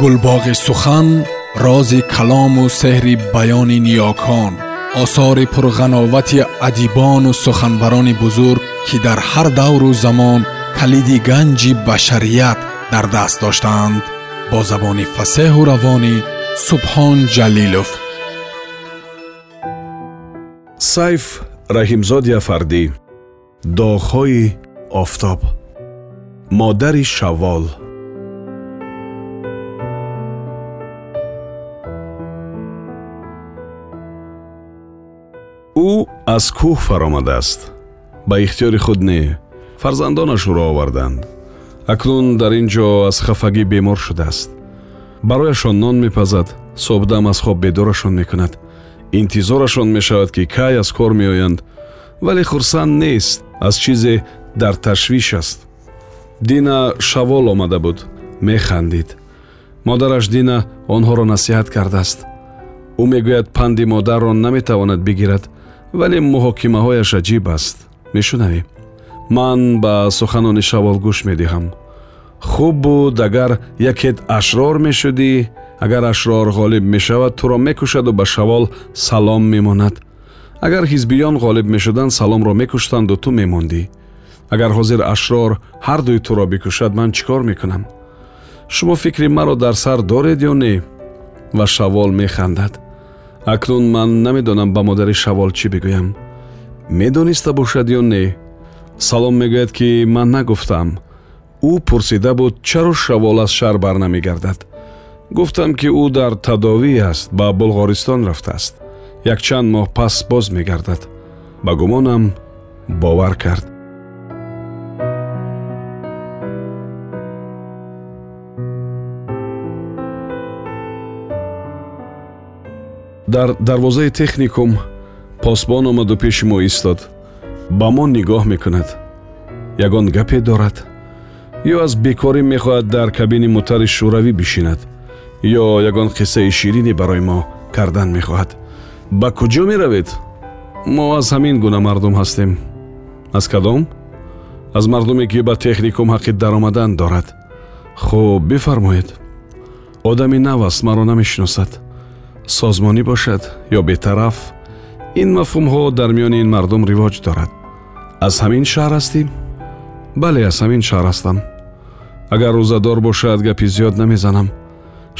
гулбоғи сухан рози калому сеҳри баёни ниёкон осори пурғановати адибону суханбарони бузург ки дар ҳар давру замон калиди ганҷи башарият дар даст доштаанд бо забони фасеҳу равонӣ субҳон ҷалилов. Сайф раҳимзоди афардӣ. Доғҳои офтоб. Модари шаввол аз кӯҳ фаромадааст? Ба ихтиёри худ не фарзандонаш ӯро оварданд. Акнун дар ин ҷо аз хафагӣ бемор шудааст. Барояшон нон мепазад собдам аз хоб бедорашон мекунад. Интизорашон мешавад ки кай аз кор меоянд вале хурсанд нест аз чизе дар ташвиш аст. Дина шавол омада буд. Механдид. Модараш дина онҳоро насиҳат кардааст. Ӯ мегӯяд панди модарро наметавонад бигирад вале муҳокимаҳояш аҷиб аст. Мешунавӣ. Ман ба суханони шавол гӯш медиҳам. Хуб буд агар якет ашрор мешудӣ агар ашрор ғолиб мешавад туро мекушаду ба шавол салом мемонад. Агар ҳизбиён ғолиб мешуданд саломро мекуштанду ту мемондӣ. Агар ҳозир ашрор ҳардуи туро бикушад ман чӣ кор мекунам? Шумо фикри маро дар сар доред ё не? Ва шавол механдад акнун ман намедонам ба модари шавол чӣ бигӯям. Медониста бошад ё не? Салом мегӯяд ки ман нагуфтам ӯ пурсида буд чаро шавол аз шаҳр барнамегардад гуфтам ки ӯ дар тадовӣ аст ба булғористон рафтааст. Якчанд моҳ пас боз мегардад. Ба гумонам бовар кард дар дарвозаи техникум посбон омаду пеши мо истод. Ба мо нигоҳ мекунад. Ягон гапе дорад. Ё аз бекорӣ мехоҳад дар кабини мутари шӯравӣ бишинад. Ё ягон қиссаи ширине барои мо кардан мехоҳад. Ба куҷо меравед? Мо аз ҳамин гуна мардум ҳастем. Аз кадом? Аз мардуме ки ба техникум ҳаққи даромадан дорад. Хуб бифармоед. Одами нав аст маро намешиносад созмонӣ бошад ё бетараф ин мафҳумҳо дар миёни ин мардум ривоҷ дорад. Аз ҳамин шаҳр ҳастӣ бале аз ҳамин шаҳр ҳастам. Агар рӯзадор бошад гапи зиёд намезанам.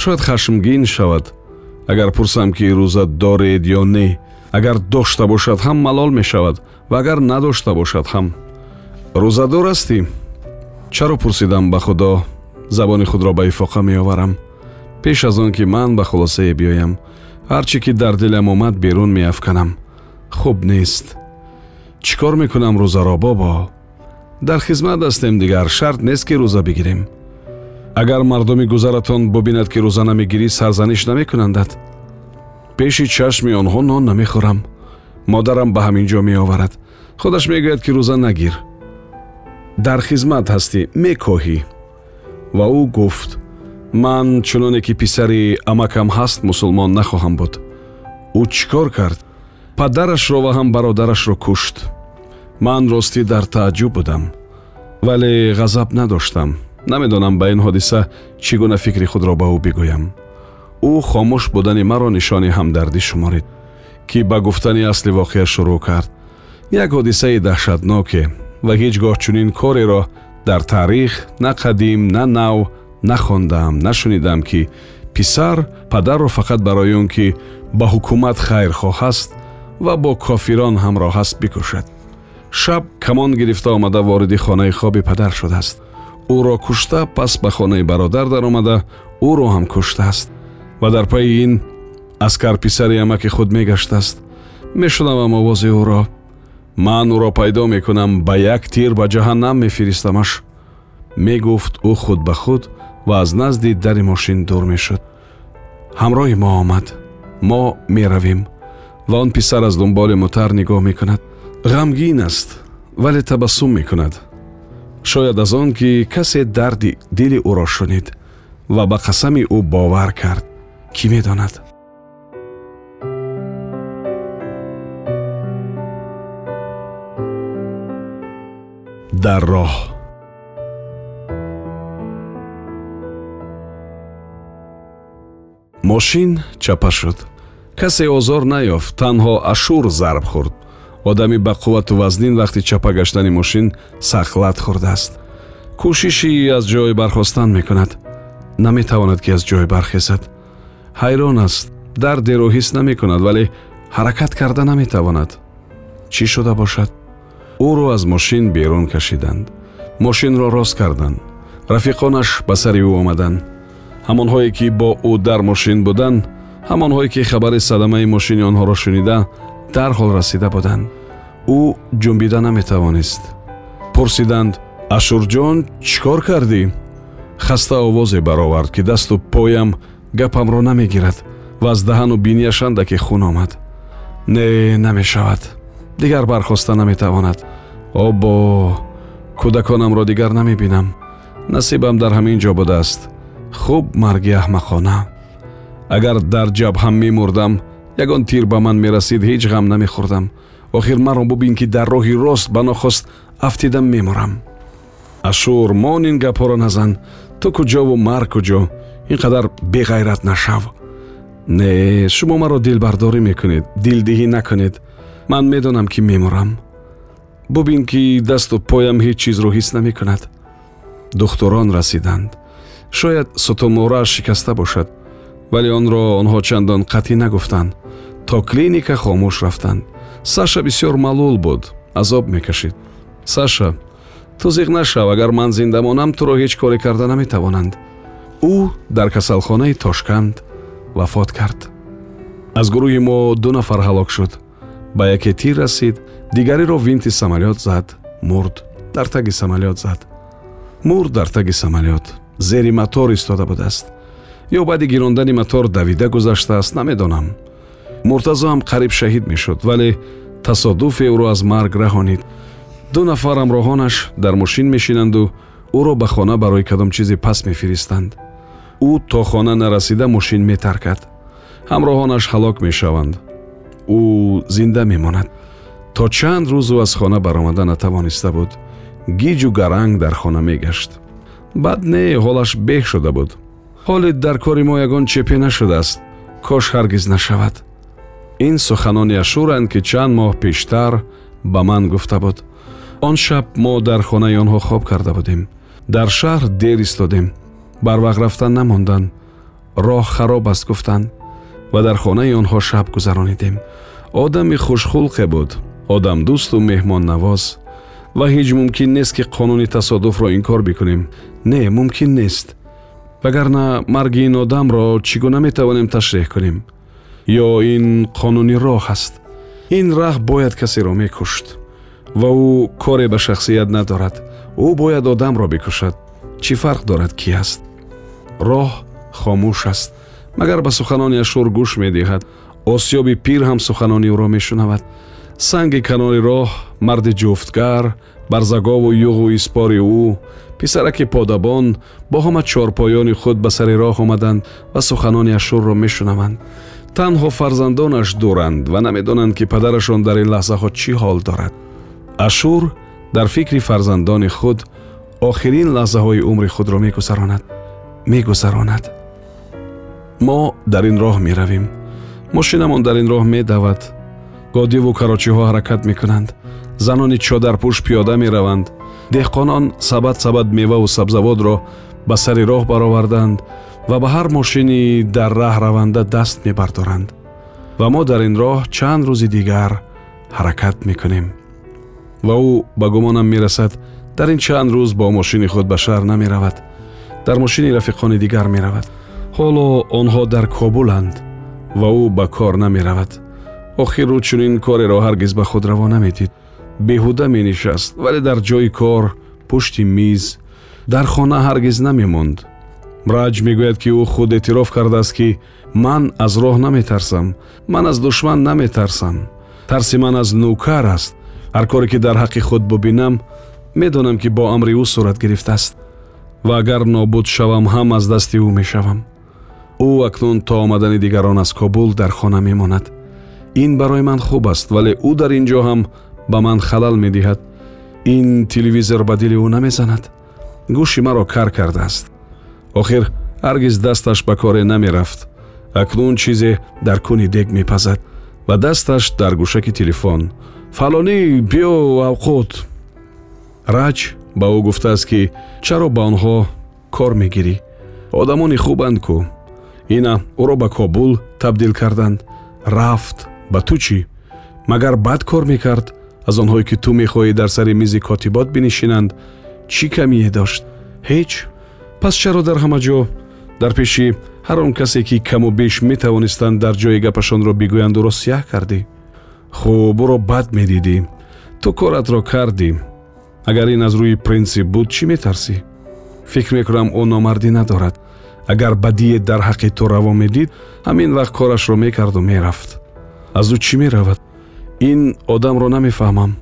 Шояд хашмгин шавад. Агар пурсам ки рӯза доред ё не агар дошта бошад ҳам малол мешавад ва агар надошта бошад ҳам. Рӯзадор ҳастӣ чаро пурсидам ба худо? Забони худро ба ифоқа меоварам пеш аз он ки ман ба хулосае биёям ҳарчӣ ки дар дилам омад берун меафканам хуб нест чӣ кор мекунам рӯзаро бобо дар хизмат ҳастем дигар шарт нест ки рӯза бигирем агар мардуми гузаратон бубинад ки рӯза намегирӣ сарзаниш намекунандад пеши чашми онҳо нон намехӯрам модарам ба ҳамин ҷо меоварад худаш мегӯяд ки рӯза нагир дар хизмат ҳастӣ мекоҳӣ ва ӯ гуфт ман чуноне ки писари амакам ҳаст мусулмон нахоҳам буд. Ӯ чӣ кор кард падарашро ва ҳам бародарашро кушт. Ман ростӣ дар тааҷҷуб будам вале ғазаб надоштам. Намедонам ба ин ҳодиса чӣ гуна фикри худро ба ӯ бигӯям. Ӯ хомӯш будани маро нишони ҳамдардӣ шуморид ки ба гуфтани асли воқеа шурӯъ кард. Як ҳодисаи даҳшатноке ва ҳеҷ гоҳ чунин кореро дар таърих на қадим на нав нахондаам нашунидам ки писар падарро фақат барои он ки ба ҳукумат хайрхоҳ аст ва бо кофирон ҳамроҳ аст бикушад. Шаб камон гирифта омада вориди хонаи хоби падар шудааст. Ӯро кушта пас ба хонаи бародар даромада ӯро ҳам куштааст. Ва дар пайи ин аскар писари амаки худ мегаштааст. Мешунавам овози ӯро. Ман ӯро пайдо мекунам ба як тир ба ҷаҳаннам мефиристамаш. Мегуфт ӯ худ ба худ ва аз назди дари мошин дур мешуд. Ҳамроҳи мо омад. Мо меравем. Ва он писар аз дунболи мутар нигоҳ мекунад. Ғамгин аст вале табассум мекунад. Шояд аз он ки касе дарди дили ӯро шунид ва ба қасами ӯ бовар кард. Кӣ медонад? Дар роҳ мошин чапа шуд. Касе озор наёфт танҳо ашур зарб хӯрд одами ба қуввату вазнин вақти чапа гаштани мошин сахлат хӯрдааст кӯшиши аз ҷой бархостан мекунад. Наметавонад ки аз ҷой бархезад ҳайрон аст дардеро ҳис намекунад вале ҳаракат карда наметавонад. Чӣ шуда бошад? Ӯро аз мошин берун кашиданд. Мошинро рост карданд. Рафиқонаш ба сари ӯ омаданд ҳамонҳое ки бо ӯ дар мошин буданд ҳамонҳое ки хабари садамаи мошини онҳоро шунида дарҳол расида буданд ӯ ҷунбида наметавонист пурсиданд ашурҷон чӣ кор кардӣ хаста овозе баровард ки дасту поям гапамро намегирад ва аз даҳану бинияш андаке хун омад не намешавад дигар бархоста наметавонад обо кӯдаконамро дигар намебинам насибам дар ҳамин ҷо будааст хуб марги аҳмақона. Агар дар ҷабҳам мемурдам ягон тир ба ман мерасид ҳеҷ ғам намехӯрдам. Охир маро бубин ки дар роҳи рост ба нохост афтида мемурам ашур мон ин гапҳоро назан. Ту куҷову мар куҷо? Ин қадар беғайрат нашав. Не шумо маро дилбардорӣ мекунед дилдиҳӣ накунед. Ман медонам ки мемурам бубин ки дасту поям ҳеҷ чизро ҳис намекунад. Духтурон расиданд шояд сутуморааш шикаста бошад вале онро онҳо чандон қатъӣ нагуфтанд то клиника хомӯш рафтанд саша бисёр маълул буд азоб мекашид. Саша ту зиқ нашав агар ман зинда монам туро ҳеҷ коре карда наметавонанд. Ӯ дар касалхонаи тошканд вафот кард. Аз гурӯҳи мо ду нафар ҳалок шуд. Ба яке тир расид дигариро винти самолёт зад мурд дар таги самолёт зад. Мурд дар таги самолёт зери матор истода будааст. Ё баъди гирондани матор давида гузаштааст намедонам. Муртазо ҳам қариб шаҳид мешуд вале тасодуфе ӯро аз марг раҳонид. Ду нафар ҳамроҳонаш дар мошин мешинанду ӯро ба хона барои кадом чизе пас мефиристанд. Ӯ то хона нарасида мошин метаркад. Ҳамроҳонаш ҳалок мешаванд. Ӯ зинда мемонад. То чанд рӯзу аз хона баромада натавониста буд. Гиҷу гаранг дар хона мегашт баъд не ҳолаш беҳ шуда буд. Ҳоле дар кори мо ягон чепе нашудааст. Кош ҳаргиз нашавад. Ин суханони ашуранд ки чанд моҳ пештар ба ман гуфта буд. Он шаб мо дар хонаи онҳо хоб карда будем. Дар шаҳр дер истодем. Барвақт рафтан намонданд роҳ хароб аст гуфтанд ва дар хонаи онҳо шаб гузаронидем. Одами хушхулқе буд. Одамдӯсту меҳмоннавоз ва ҳеҷ мумкин нест ки қонуни тасодуфро инкор бикунем не мумкин нест вагарна марги ин одамро чӣ гуна метавонем ташреҳ кунем ё ин қонуни роҳ аст ин раҳ бояд касеро мекушт ва ӯ коре ба шахсият надорад ӯ бояд одамро бикушад чӣ фарқ дорад кӣ аст роҳ хомӯш аст магар ба суханони ашур гӯш медиҳад осёби пир ҳам суханони ӯро мешунавад санги канори роҳ марди ҷуфтгар барзагову юғу испори ӯ писараки подабон бо ҳама чорпоёни худ ба сари роҳ омаданд ва суханони ашурро мешунаванд. Танҳо фарзандонаш дуранд ва намедонанд ки падарашон дар ин лаҳзаҳо чӣ ҳол дорад. Ашур дар фикри фарзандони худ охирин лаҳзаҳои умри худро мегузаронад мегузаронад мо дар ин роҳ меравем. Мошинамон дар ин роҳ медавад годиву карочиҳо ҳаракат мекунанд. Занони чодарпӯш пиёда мераванд. Деҳқонон сабад сабад меваву сабзавотро ба сари роҳ бароварданд ва ба ҳар мошини дар раҳ раванда даст мебардоранд. Ва мо дар ин роҳ чанд рӯзи дигар ҳаракат мекунем. Ва ӯ ба гумонам мерасад дар ин чанд рӯз бо мошини худ ба шаҳр намеравад. Дар мошини рафиқони дигар меравад. Ҳоло онҳо дар кобуланд ва ӯ ба кор намеравад охир ӯ чунин кореро ҳаргиз ба худ раво намедид беҳуда менишаст вале дар ҷои кор пушти миз дар хона ҳаргиз намемонд. Раҷ мегӯяд ки ӯ худ эътироф кардааст ки ман аз роҳ наметарсам ман аз душман наметарсам. Тарси ман аз нӯкар аст. Ҳар коре ки дар ҳаққи худ бубинам медонам ки бо амри ӯ сурат гирифтааст. Ва агар нобуд шавам ҳам аз дасти ӯ мешавам. Ӯ акнун то омадани дигарон аз кобул дар хона мемонад ин барои ман хуб аст вале ӯ дар ин ҷо ҳам ба ман халал медиҳад. ин телевизор ба дили ӯ намезанад. гӯши маро кар кардааст. охир ҳаргиз дасташ ба коре намерафт. акнун чизе дар куни дег мепазад ва дасташ дар гӯшаки телефон. фалонӣ биё авқот раҷ ба ӯ гуфтааст ки чаро ба онҳо кор мегирӣ? одамони хубанд кӯ ина ӯро ба кобул табдил карданд. рафт ба ту чӣ? Магар бад кор мекард аз онҳое ки ту мехоҳӣ дар сари мизи котибот бинишинанд чӣ камие дошт? Ҳеҷ пас чаро дар ҳама ҷо? Дар пеши ҳар он касе ки каму беш метавонистанд дар ҷои гапашонро бигӯянду ростяҳ кардӣ? Хуб ӯро бад медидӣ. Ту коратро кардӣ. Агар ин аз рӯи принсип буд чӣ метарсӣ? Фикр мекунам ӯ номардӣ надорад. Агар бадие дар ҳаққи ту раво медид ҳамин вақт корашро мекарду мерафт аз ӯ чӣ меравад ин одамро намефаҳмам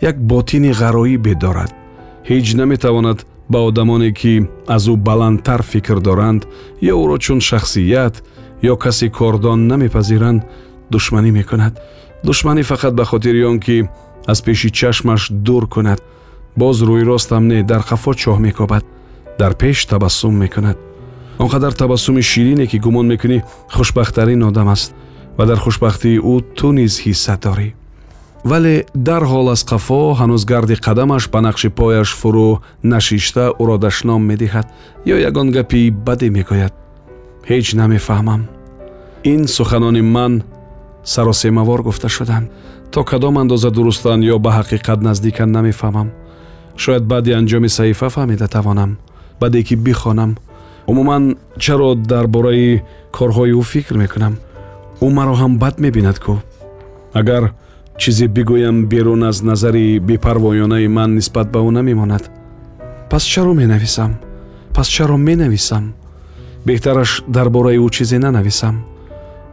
як ботини ғароибе дорад ҳеҷ наметавонад ба одамоне ки аз ӯ баландтар фикр доранд ё ӯро чун шахсият ё каси кордон намепазиранд душманӣ мекунад душманӣ фақат ба хотири он ки аз пеши чашмаш дур кунад боз рӯйростам не дар қафо чоҳ мекобад дар пеш табассум мекунад он қадар табассуми ширине ки гумон мекунӣ хушбахттарин одам аст ва дар хушбахтии ӯ ту низ ҳисса дорӣ. Вале дарҳол аз қафо ҳанӯз гарди қадамаш ба нақши пояш фурӯ нашишта ӯро дашном медиҳад ё ягон гапи бадӣ мегӯяд. Ҳеҷ намефаҳмам. Ин суханони ман саросемавор гуфта шуданд. То кадом андоза дурустанд ё ба ҳақиқат наздиканд намефаҳмам. Шояд баъди анҷоми саҳифа фаҳмида тавонам баъде ки бихонам. Умуман чаро дар бораи корҳои ӯ фикр мекунам ӯ маро ҳам бад мебинад кӯ агар чизе бигӯям берун аз назари бепарвоёнаи ман нисбат ба ӯ намемонад пас чаро менависам? Пас чаро менависам? Беҳтараш дар бораи ӯ чизе нанависам?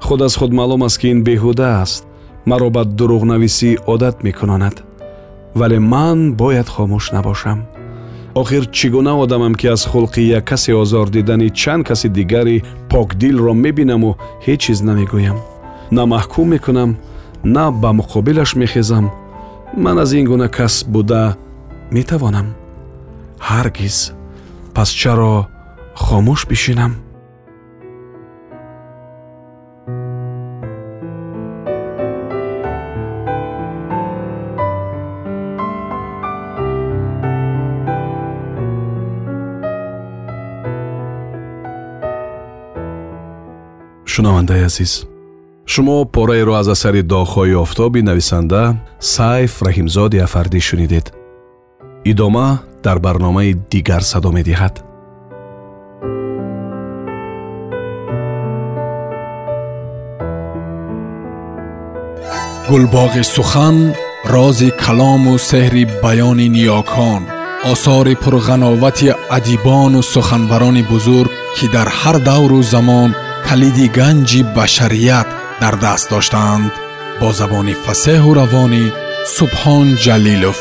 Худ аз худ маълум аст ки ин беҳуда аст. Маро ба дурӯғнависӣ одат мекунонад. Вале ман бояд хомӯш набошам охир чӣ гуна одамам ки аз хулқи як касе озор дидани чанд каси дигари покдилро мебинаму ҳеҷ чиз намегӯям. На маҳкум мекунам на ба муқобилаш мехезам. Ман аз ин гуна кас буда метавонам. Ҳаргиз. Пас чаро хомӯш бишинам шунавандаи азиз. Шумо пораеро аз асари доғҳои офтоби нависанда сайф раҳимзоди афардӣ шунидед. Идома дар барномаи дигар садо медиҳад. Гулбоғи сухан рози калому сеҳри баёни ниёкон осори пурғановати адибону суханбарони бузург ки дар ҳар давру замон калиди ганҷи башарият дар даст доштаанд бо забони фасеҳу равонӣ субҳон ҷалилов